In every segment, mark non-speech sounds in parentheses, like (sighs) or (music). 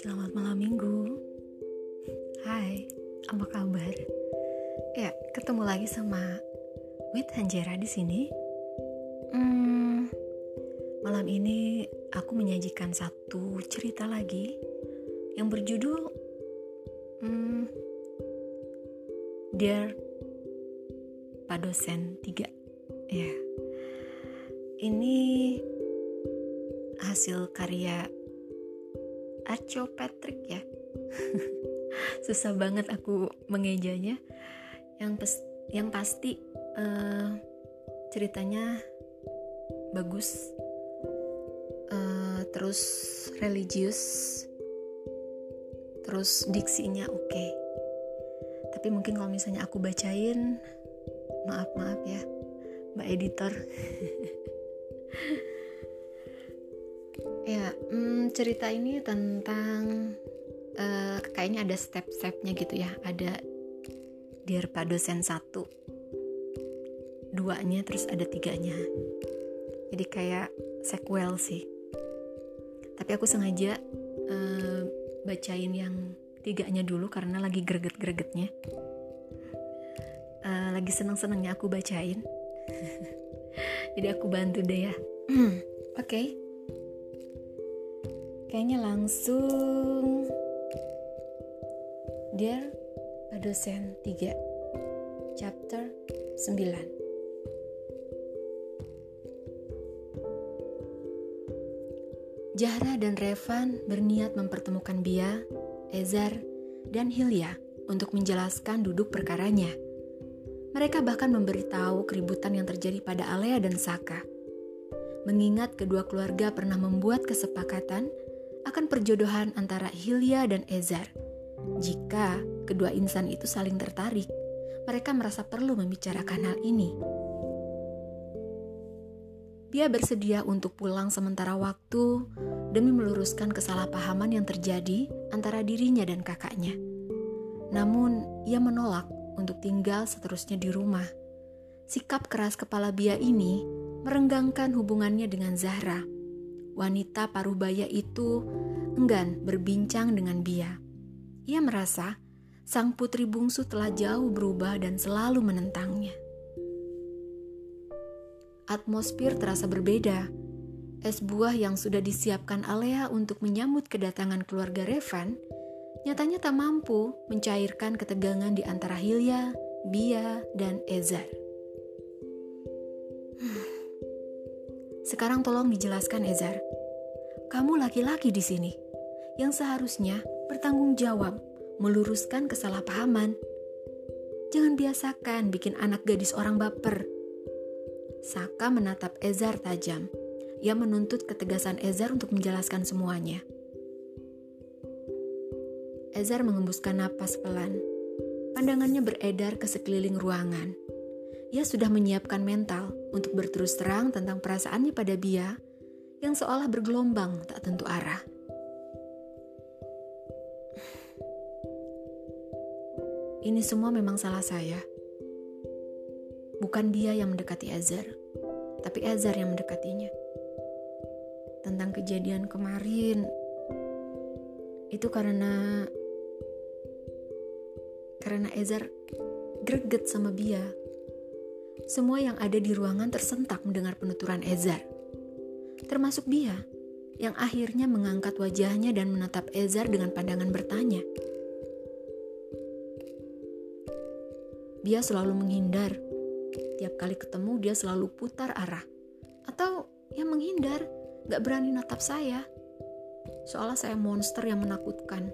Selamat malam minggu. Hai, apa kabar? Ya, ketemu lagi sama Wit Hanjera di sini. Hmm, malam ini aku menyajikan satu cerita lagi yang berjudul hmm, Dear Pak Dosen 3. Ya. Ini hasil karya Archo Patrick ya. (laughs) Susah banget aku mengejanya. Yang pes yang pasti uh, ceritanya bagus. Uh, terus religius. Terus diksinya oke. Okay. tapi mungkin kalau misalnya aku bacain maaf maaf ya mbak editor Ya, hmm, cerita ini tentang uh, kayaknya ada step-stepnya gitu ya. Ada Dear Pak Dosen satu, duanya terus ada tiganya. Jadi kayak sequel sih. Tapi aku sengaja uh, bacain yang tiganya dulu karena lagi greget-gregetnya. Uh, lagi seneng-senengnya aku bacain. (laughs) Jadi aku bantu deh ya. Oke. okay kayaknya langsung Dear Dosen 3 Chapter 9 Jahra dan Revan berniat mempertemukan Bia, Ezar, dan Hilya untuk menjelaskan duduk perkaranya. Mereka bahkan memberitahu keributan yang terjadi pada Alea dan Saka. Mengingat kedua keluarga pernah membuat kesepakatan akan perjodohan antara Hilya dan Ezar. Jika kedua insan itu saling tertarik, mereka merasa perlu membicarakan hal ini. Dia bersedia untuk pulang sementara waktu demi meluruskan kesalahpahaman yang terjadi antara dirinya dan kakaknya. Namun, ia menolak untuk tinggal seterusnya di rumah. Sikap keras kepala Bia ini merenggangkan hubungannya dengan Zahra wanita paruh baya itu enggan berbincang dengan Bia. Ia merasa sang putri bungsu telah jauh berubah dan selalu menentangnya. Atmosfer terasa berbeda. Es buah yang sudah disiapkan Alea untuk menyambut kedatangan keluarga Revan nyatanya tak mampu mencairkan ketegangan di antara Hilya, Bia, dan Ezar. Sekarang tolong dijelaskan Ezar. Kamu laki-laki di sini yang seharusnya bertanggung jawab meluruskan kesalahpahaman. Jangan biasakan bikin anak gadis orang baper. Saka menatap Ezar tajam. Ia menuntut ketegasan Ezar untuk menjelaskan semuanya. Ezar mengembuskan napas pelan. Pandangannya beredar ke sekeliling ruangan. Ia sudah menyiapkan mental untuk berterus terang tentang perasaannya pada Bia yang seolah bergelombang tak tentu arah. Ini semua memang salah saya. Bukan dia yang mendekati Azar, tapi Azar yang mendekatinya. Tentang kejadian kemarin, itu karena karena Ezar greget sama Bia semua yang ada di ruangan tersentak mendengar penuturan Ezar. Termasuk Bia, yang akhirnya mengangkat wajahnya dan menatap Ezar dengan pandangan bertanya. Bia selalu menghindar. Tiap kali ketemu dia selalu putar arah. Atau yang menghindar, gak berani natap saya. Seolah saya monster yang menakutkan.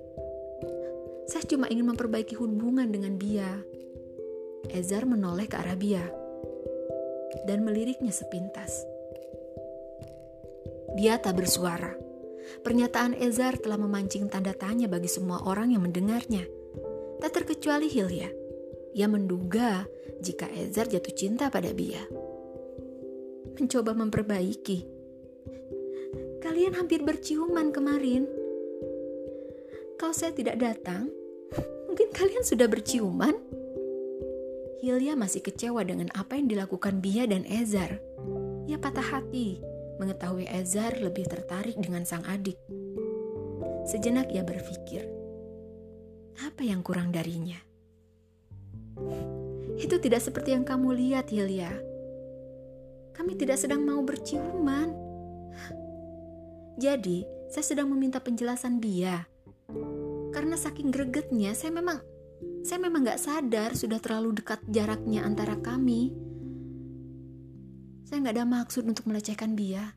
Saya cuma ingin memperbaiki hubungan dengan Bia. Ezar menoleh ke arah Bia dan meliriknya sepintas. Dia tak bersuara. Pernyataan Ezar telah memancing tanda tanya bagi semua orang yang mendengarnya. Tak terkecuali Hilya. Ia menduga jika Ezar jatuh cinta pada Bia. Mencoba memperbaiki. Kalian hampir berciuman kemarin. Kalau saya tidak datang, mungkin kalian sudah berciuman. Hilya masih kecewa dengan apa yang dilakukan Bia dan Ezar. Ia patah hati mengetahui Ezar lebih tertarik dengan sang adik. Sejenak ia berpikir, apa yang kurang darinya? Itu tidak seperti yang kamu lihat, Hilya. Kami tidak sedang mau berciuman. Jadi, saya sedang meminta penjelasan Bia. Karena saking gregetnya, saya memang saya memang gak sadar sudah terlalu dekat jaraknya antara kami. Saya gak ada maksud untuk melecehkan Bia.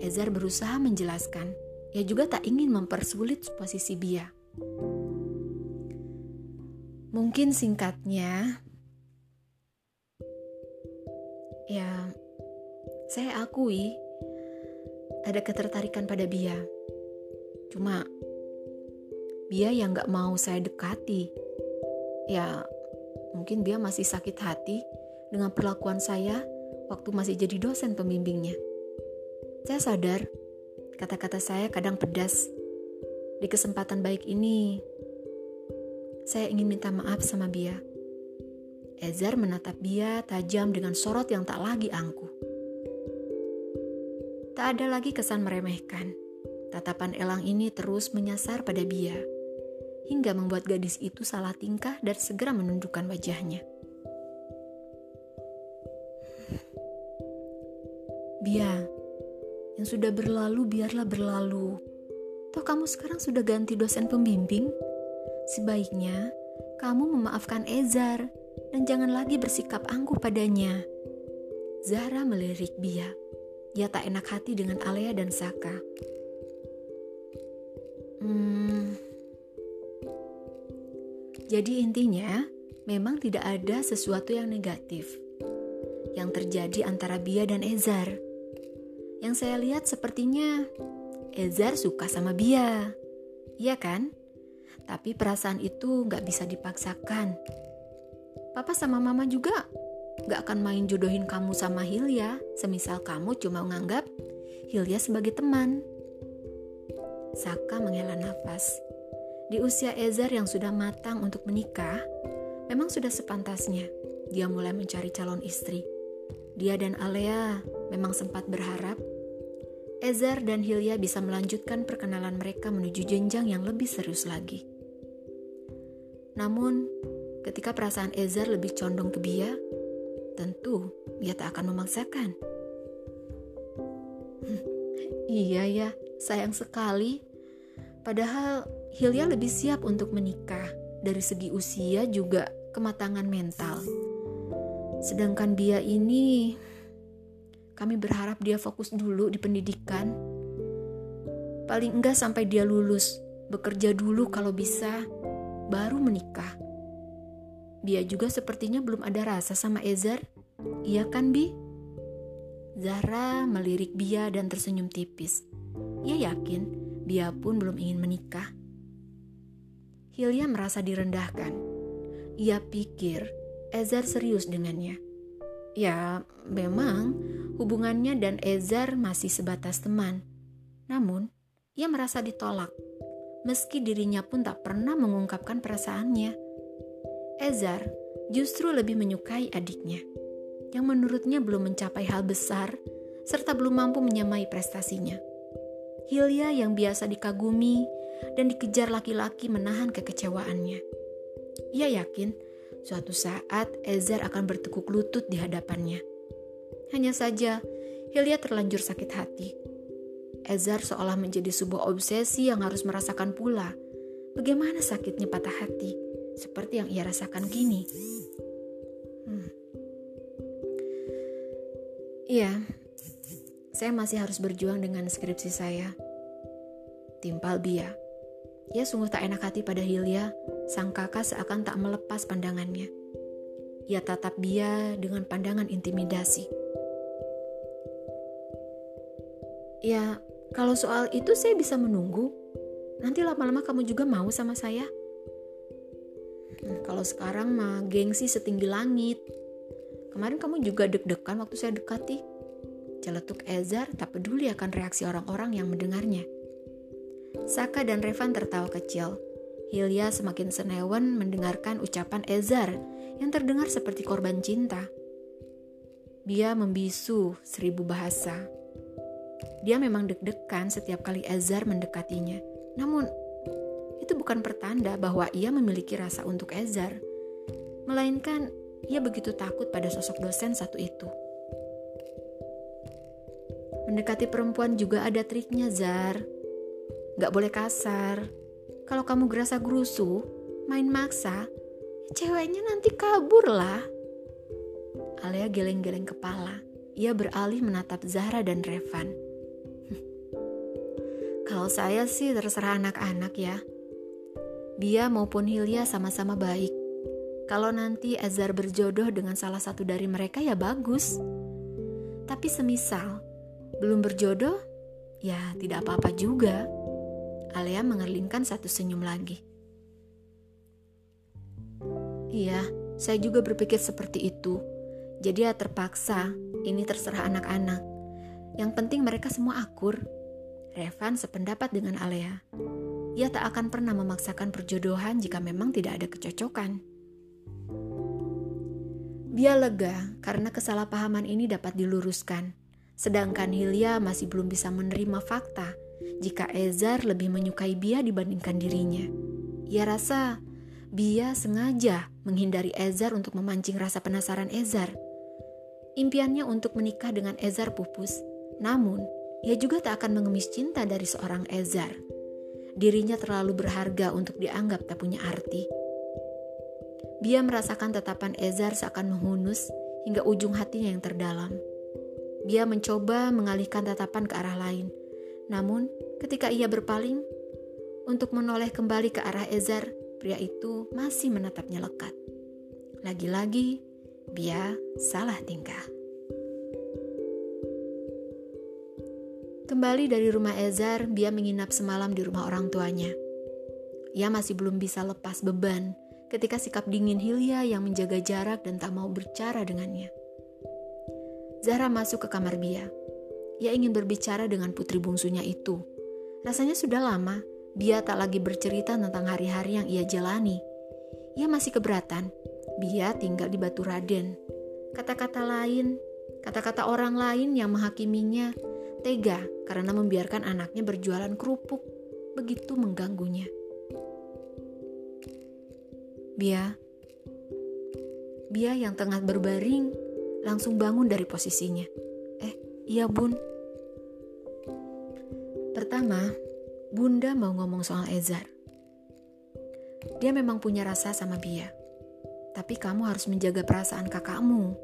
Ezar berusaha menjelaskan. Ia juga tak ingin mempersulit posisi Bia. Mungkin singkatnya, ya, saya akui ada ketertarikan pada Bia. Cuma, Bia yang gak mau saya dekati. Ya, mungkin Bia masih sakit hati dengan perlakuan saya waktu masih jadi dosen pembimbingnya. Saya sadar, kata-kata saya kadang pedas. Di kesempatan baik ini, saya ingin minta maaf sama Bia. Ezar menatap Bia tajam dengan sorot yang tak lagi angkuh. Tak ada lagi kesan meremehkan. Tatapan elang ini terus menyasar pada Bia, hingga membuat gadis itu salah tingkah dan segera menundukkan wajahnya. Bia, yang sudah berlalu biarlah berlalu. Toh kamu sekarang sudah ganti dosen pembimbing? Sebaiknya kamu memaafkan Ezar dan jangan lagi bersikap angkuh padanya. Zahra melirik Bia. Dia tak enak hati dengan Alea dan Saka. Hmm. Jadi intinya, memang tidak ada sesuatu yang negatif yang terjadi antara Bia dan Ezar. Yang saya lihat sepertinya Ezar suka sama Bia. Iya kan? Tapi perasaan itu gak bisa dipaksakan. Papa sama mama juga gak akan main jodohin kamu sama Hilya, semisal kamu cuma menganggap Hilya sebagai teman. Saka menghela nafas. Di usia Ezar yang sudah matang untuk menikah, memang sudah sepantasnya dia mulai mencari calon istri. Dia dan Alea memang sempat berharap Ezar dan Hilya bisa melanjutkan perkenalan mereka menuju jenjang yang lebih serius lagi. Namun, ketika perasaan Ezar lebih condong ke Bia, tentu ia tak akan memaksakan. iya ya, sayang sekali. Padahal Hilya lebih siap untuk menikah dari segi usia juga kematangan mental. Sedangkan Bia ini kami berharap dia fokus dulu di pendidikan. Paling enggak sampai dia lulus, bekerja dulu kalau bisa, baru menikah. Dia juga sepertinya belum ada rasa sama Ezar. Iya kan, Bi? Zahra melirik Bia dan tersenyum tipis. Ia yakin Bia pun belum ingin menikah. Hilya merasa direndahkan. Ia pikir Ezar serius dengannya. Ya, memang hubungannya dan Ezar masih sebatas teman. Namun, ia merasa ditolak meski dirinya pun tak pernah mengungkapkan perasaannya. Ezar justru lebih menyukai adiknya, yang menurutnya belum mencapai hal besar serta belum mampu menyamai prestasinya. Hilya yang biasa dikagumi dan dikejar laki-laki menahan kekecewaannya. Ia yakin suatu saat Ezar akan bertekuk lutut di hadapannya. Hanya saja, Hilya terlanjur sakit hati Ezar seolah menjadi sebuah obsesi yang harus merasakan pula. Bagaimana sakitnya patah hati, seperti yang ia rasakan kini. Hmm. Iya, saya masih harus berjuang dengan skripsi saya. Timpal Bia. Ia sungguh tak enak hati pada Hilya, sang kakak seakan tak melepas pandangannya. Ia tatap Bia dengan pandangan intimidasi. Ya, kalau soal itu saya bisa menunggu. Nanti lama-lama kamu juga mau sama saya. Hmm, kalau sekarang mah gengsi setinggi langit. Kemarin kamu juga deg-degan waktu saya dekati. Celetuk Ezar tak peduli akan reaksi orang-orang yang mendengarnya. Saka dan Revan tertawa kecil. Hilya semakin senewan mendengarkan ucapan Ezar yang terdengar seperti korban cinta. Dia membisu seribu bahasa. Dia memang deg-degan setiap kali Ezar mendekatinya. Namun, itu bukan pertanda bahwa ia memiliki rasa untuk Ezar. Melainkan, ia begitu takut pada sosok dosen satu itu. Mendekati perempuan juga ada triknya, Zar. Gak boleh kasar. Kalau kamu gerasa gerusu, main maksa, ceweknya nanti kabur lah. Alea geleng-geleng kepala. Ia beralih menatap Zahra dan Revan. (laughs) Kalau saya sih terserah anak-anak ya. Dia maupun Hilya sama-sama baik. Kalau nanti Azar berjodoh dengan salah satu dari mereka ya bagus. Tapi semisal belum berjodoh, ya tidak apa-apa juga. Alea mengerlingkan satu senyum lagi. Iya, saya juga berpikir seperti itu. Jadi ya terpaksa, ini terserah anak-anak. Yang penting mereka semua akur. Revan sependapat dengan Alea. Ia tak akan pernah memaksakan perjodohan jika memang tidak ada kecocokan. Dia lega karena kesalahpahaman ini dapat diluruskan. Sedangkan Hilya masih belum bisa menerima fakta jika Ezar lebih menyukai Bia dibandingkan dirinya. Ia rasa Bia sengaja menghindari Ezar untuk memancing rasa penasaran Ezar. Impiannya untuk menikah dengan Ezar pupus, namun ia juga tak akan mengemis cinta dari seorang Ezar. Dirinya terlalu berharga untuk dianggap tak punya arti. Bia merasakan tatapan Ezar seakan menghunus hingga ujung hatinya yang terdalam. Bia mencoba mengalihkan tatapan ke arah lain. Namun, ketika ia berpaling untuk menoleh kembali ke arah Ezar, pria itu masih menatapnya lekat. Lagi-lagi, Bia salah tingkah. Kembali dari rumah Ezar, Bia menginap semalam di rumah orang tuanya. Ia masih belum bisa lepas beban ketika sikap dingin Hilya yang menjaga jarak dan tak mau berbicara dengannya. Zahra masuk ke kamar Bia. Ia ingin berbicara dengan putri bungsunya itu. Rasanya sudah lama Bia tak lagi bercerita tentang hari-hari yang ia jalani. Ia masih keberatan. Bia tinggal di Batu Raden. Kata-kata lain, kata-kata orang lain yang menghakiminya tega karena membiarkan anaknya berjualan kerupuk begitu mengganggunya. Bia, Bia yang tengah berbaring langsung bangun dari posisinya. Eh, iya bun. Pertama, Bunda mau ngomong soal Ezar. Dia memang punya rasa sama Bia. Tapi kamu harus menjaga perasaan kakakmu.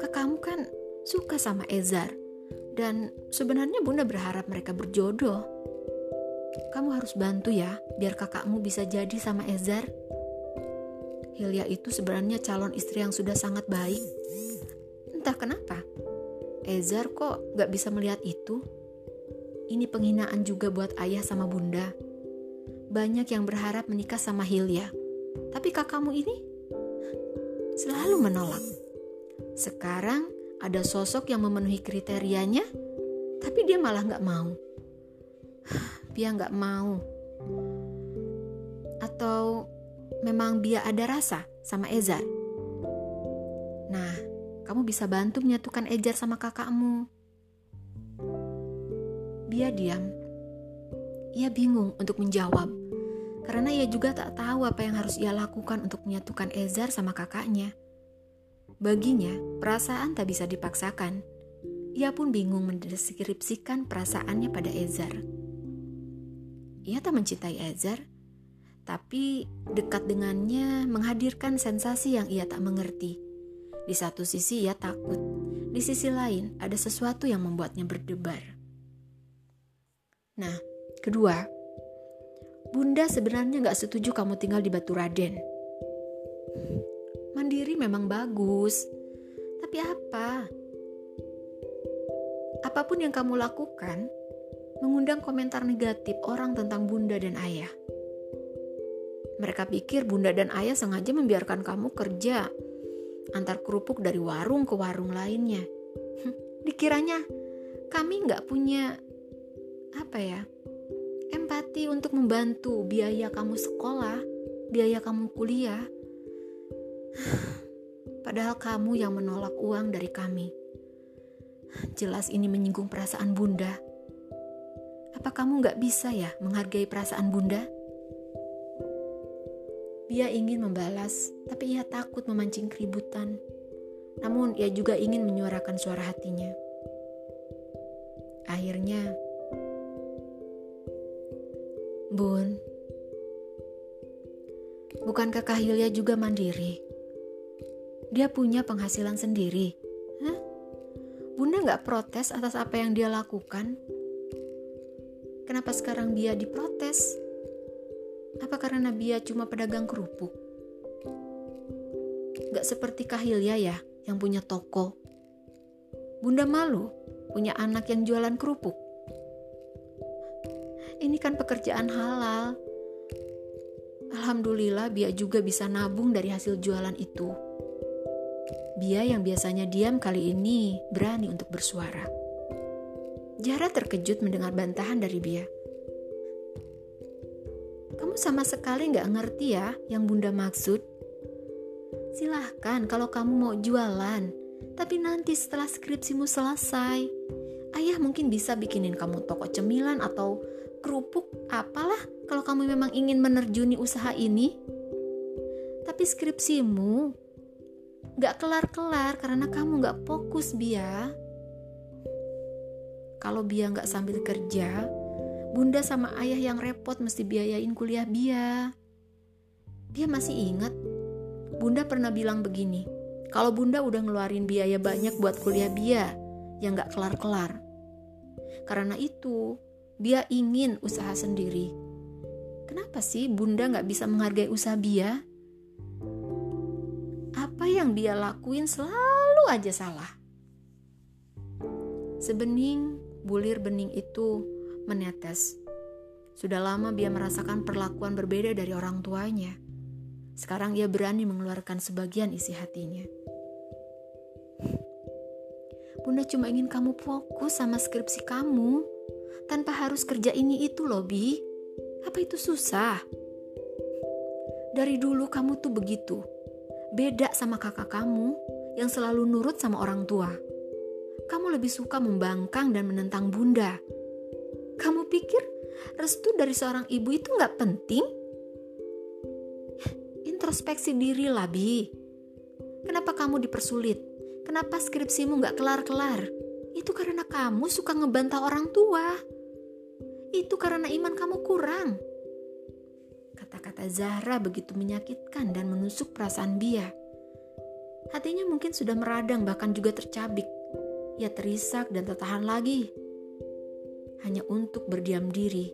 Kakakmu kan suka sama Ezar. Dan sebenarnya Bunda berharap mereka berjodoh. Kamu harus bantu ya, biar kakakmu bisa jadi sama Ezar. Hilya itu sebenarnya calon istri yang sudah sangat baik. Entah kenapa, Ezar kok gak bisa melihat itu ini penghinaan juga buat ayah sama bunda. Banyak yang berharap menikah sama Hilya, tapi kakakmu ini selalu menolak. Sekarang ada sosok yang memenuhi kriterianya, tapi dia malah nggak mau. (sighs) Dia nggak mau. Atau memang dia ada rasa sama Ezar? Nah, kamu bisa bantu menyatukan Ejar sama kakakmu. Dia diam. Ia bingung untuk menjawab, karena ia juga tak tahu apa yang harus ia lakukan untuk menyatukan Ezar sama kakaknya. Baginya, perasaan tak bisa dipaksakan. Ia pun bingung mendeskripsikan perasaannya pada Ezar. Ia tak mencintai Ezar, tapi dekat dengannya menghadirkan sensasi yang ia tak mengerti. Di satu sisi ia takut, di sisi lain ada sesuatu yang membuatnya berdebar. Nah, kedua, Bunda sebenarnya gak setuju kamu tinggal di Batu Raden. Mandiri memang bagus, tapi apa? Apa pun yang kamu lakukan, mengundang komentar negatif orang tentang Bunda dan Ayah. Mereka pikir Bunda dan Ayah sengaja membiarkan kamu kerja antar kerupuk dari warung ke warung lainnya. Dikiranya kami nggak punya apa ya empati untuk membantu biaya kamu sekolah biaya kamu kuliah (sighs) padahal kamu yang menolak uang dari kami. Jelas ini menyinggung perasaan Bunda. Apa kamu gak bisa ya menghargai perasaan Bunda? Dia ingin membalas, tapi ia takut memancing keributan. Namun ia juga ingin menyuarakan suara hatinya. Akhirnya, Bun, bukankah Kahilya juga mandiri? Dia punya penghasilan sendiri. Hah? Bunda nggak protes atas apa yang dia lakukan? Kenapa sekarang dia diprotes? Apa karena dia cuma pedagang kerupuk? Gak seperti Kahilya ya, yang punya toko. Bunda malu punya anak yang jualan kerupuk. Ini kan pekerjaan halal. Alhamdulillah Bia juga bisa nabung dari hasil jualan itu. Bia yang biasanya diam kali ini berani untuk bersuara. Jara terkejut mendengar bantahan dari Bia. Kamu sama sekali nggak ngerti ya yang bunda maksud. Silahkan kalau kamu mau jualan, tapi nanti setelah skripsimu selesai, ayah mungkin bisa bikinin kamu toko cemilan atau kerupuk apalah kalau kamu memang ingin menerjuni usaha ini. Tapi skripsimu Gak kelar-kelar karena kamu gak fokus Bia. Kalau Bia gak sambil kerja, bunda sama ayah yang repot mesti biayain kuliah Bia. Bia masih ingat, bunda pernah bilang begini, kalau bunda udah ngeluarin biaya banyak buat kuliah Bia yang gak kelar-kelar. Karena itu, Bia ingin usaha sendiri. Kenapa sih bunda gak bisa menghargai usaha Bia? apa yang dia lakuin selalu aja salah. Sebening bulir bening itu menetes. Sudah lama dia merasakan perlakuan berbeda dari orang tuanya. Sekarang ia berani mengeluarkan sebagian isi hatinya. Bunda cuma ingin kamu fokus sama skripsi kamu tanpa harus kerja ini itu loh, Bi. Apa itu susah? Dari dulu kamu tuh begitu Beda sama kakak kamu yang selalu nurut sama orang tua. Kamu lebih suka membangkang dan menentang bunda. Kamu pikir restu dari seorang ibu itu nggak penting? Introspeksi diri lah, Bi. Kenapa kamu dipersulit? Kenapa skripsimu nggak kelar-kelar? Itu karena kamu suka ngebantah orang tua. Itu karena iman kamu kurang. Kata-kata Zahra begitu menyakitkan dan menusuk perasaan Bia. Hatinya mungkin sudah meradang bahkan juga tercabik. Ia terisak dan tertahan lagi. Hanya untuk berdiam diri,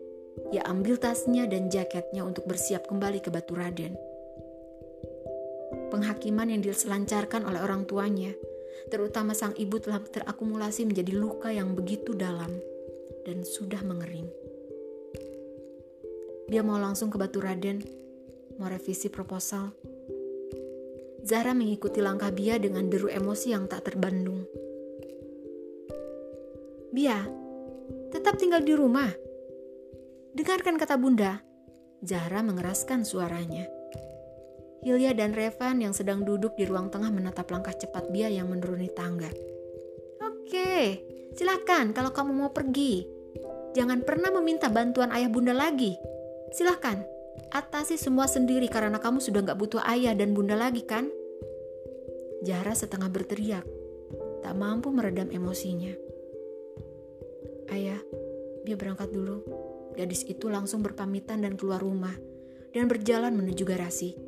ia ambil tasnya dan jaketnya untuk bersiap kembali ke Batu Raden. Penghakiman yang diselancarkan oleh orang tuanya, terutama sang ibu telah terakumulasi menjadi luka yang begitu dalam dan sudah mengering. Dia mau langsung ke Batu Raden, mau revisi proposal. Zara mengikuti langkah Bia dengan deru emosi yang tak terbendung. Bia, tetap tinggal di rumah. Dengarkan kata bunda. Zahra mengeraskan suaranya. Hilya dan Revan yang sedang duduk di ruang tengah menatap langkah cepat Bia yang menuruni tangga. Oke, silakan kalau kamu mau pergi. Jangan pernah meminta bantuan ayah bunda lagi. Silahkan, atasi semua sendiri karena kamu sudah gak butuh ayah dan bunda lagi kan? Jara setengah berteriak, tak mampu meredam emosinya. Ayah, dia berangkat dulu. Gadis itu langsung berpamitan dan keluar rumah dan berjalan menuju garasi.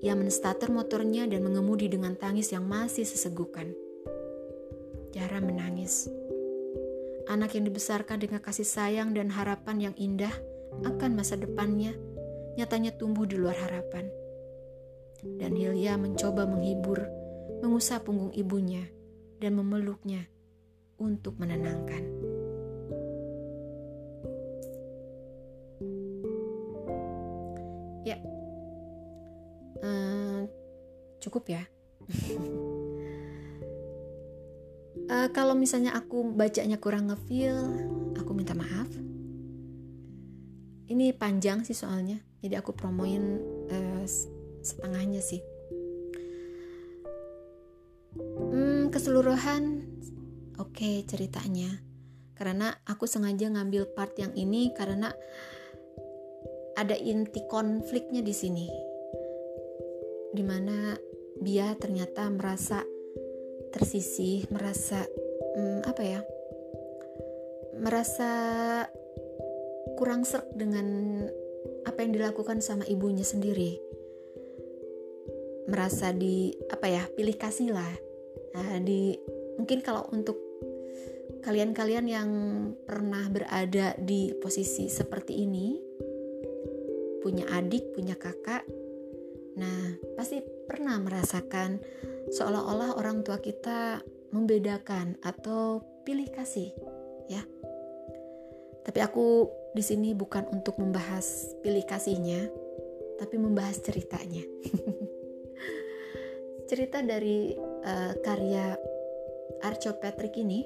Ia menstarter motornya dan mengemudi dengan tangis yang masih sesegukan. Jara menangis. Anak yang dibesarkan dengan kasih sayang dan harapan yang indah akan masa depannya nyatanya tumbuh di luar harapan. Dan Hilya mencoba menghibur, mengusap punggung ibunya, dan memeluknya untuk menenangkan. Ya, uh, cukup ya. uh, (laughs) kalau misalnya aku bacanya kurang ngefeel, ini panjang sih soalnya. Jadi aku promoin uh, setengahnya sih. Keseluruhan oke okay, ceritanya. Karena aku sengaja ngambil part yang ini karena ada inti konfliknya di sini. Di mana dia ternyata merasa tersisih merasa hmm, apa ya? Merasa kurang serk dengan apa yang dilakukan sama ibunya sendiri. Merasa di apa ya pilih kasih lah. Nah, di mungkin kalau untuk kalian-kalian yang pernah berada di posisi seperti ini punya adik punya kakak nah pasti pernah merasakan seolah-olah orang tua kita membedakan atau pilih kasih ya tapi aku di sini bukan untuk membahas pilih kasihnya tapi membahas ceritanya. (laughs) Cerita dari uh, karya Archo Patrick ini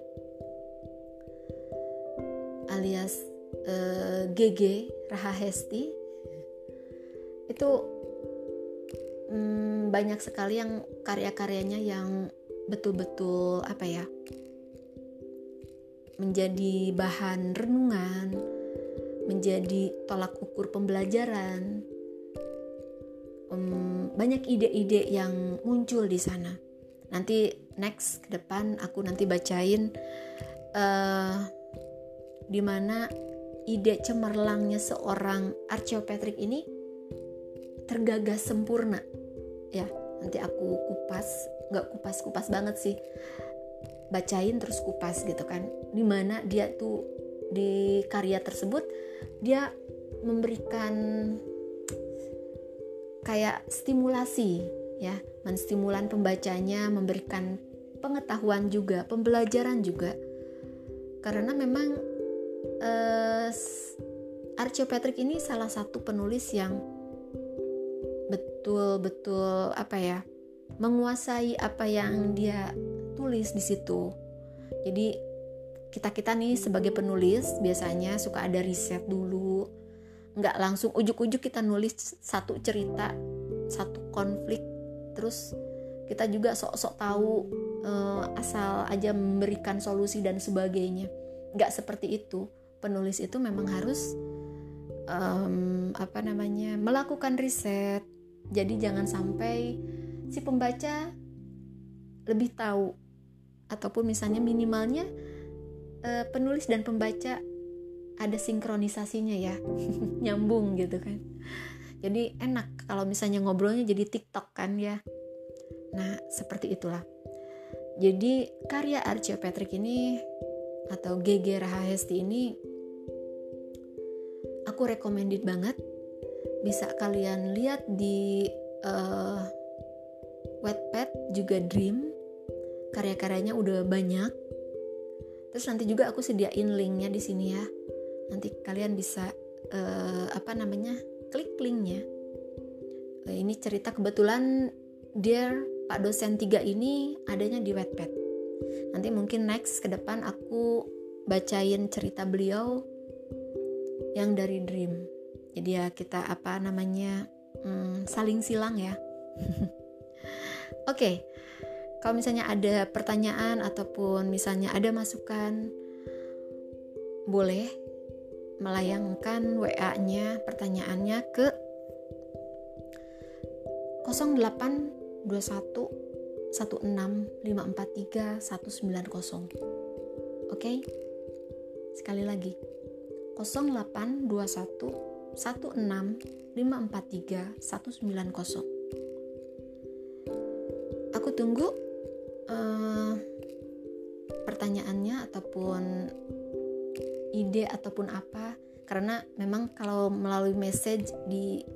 alias uh, eh, GG Rahahesti itu um, banyak sekali yang karya-karyanya yang betul-betul apa ya menjadi bahan renungan menjadi tolak ukur pembelajaran banyak ide-ide yang muncul di sana. Nanti next ke depan aku nanti bacain uh, di mana ide cemerlangnya seorang Archie Patrick ini tergagas sempurna. Ya, nanti aku kupas, nggak kupas-kupas banget sih. Bacain terus kupas gitu kan. Di mana dia tuh di karya tersebut dia memberikan kayak stimulasi ya, menstimulan pembacanya, memberikan pengetahuan juga, pembelajaran juga. Karena memang uh, Archie Patrick ini salah satu penulis yang betul-betul apa ya, menguasai apa yang dia tulis di situ. Jadi kita-kita nih sebagai penulis biasanya suka ada riset dulu, nggak langsung ujuk-ujuk kita nulis satu cerita satu konflik. Terus kita juga sok-sok tahu uh, asal aja memberikan solusi dan sebagainya. Nggak seperti itu. Penulis itu memang harus um, apa namanya melakukan riset. Jadi jangan sampai si pembaca lebih tahu ataupun misalnya minimalnya uh, penulis dan pembaca ada sinkronisasinya ya (laughs) nyambung gitu kan. Jadi enak kalau misalnya ngobrolnya jadi TikTok kan ya. Nah seperti itulah. Jadi karya Archie Patrick ini atau GG Rahahesti ini aku recommended banget. Bisa kalian lihat di uh, Wattpad juga Dream karya-karyanya udah banyak. Terus nanti juga aku sediain linknya di sini ya. Nanti kalian bisa uh, apa namanya klik linknya. Uh, ini cerita kebetulan dear Pak dosen 3 ini adanya di Wattpad. Nanti mungkin next ke depan aku bacain cerita beliau yang dari Dream. Jadi ya kita apa namanya hmm, saling silang ya. (laughs) Oke. okay. Kalau misalnya ada pertanyaan ataupun misalnya ada masukan boleh melayangkan WA-nya pertanyaannya ke 0821 16543 190. Oke? Sekali lagi. 0821 16543 190. Aku tunggu pertanyaannya ataupun ide ataupun apa karena memang kalau melalui message di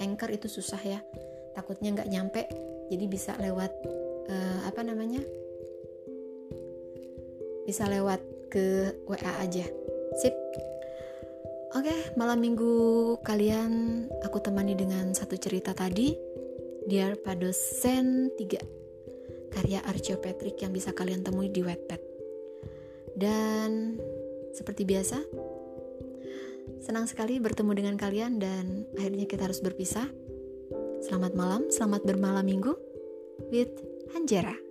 anchor itu susah ya takutnya nggak nyampe jadi bisa lewat uh, apa namanya bisa lewat ke WA aja. Sip. Oke malam minggu kalian aku temani dengan satu cerita tadi. Dear Padosen 3 karya Archie Patrick yang bisa kalian temui di Wattpad dan seperti biasa, senang sekali bertemu dengan kalian dan akhirnya kita harus berpisah. Selamat malam, selamat bermalam minggu with Hanjera.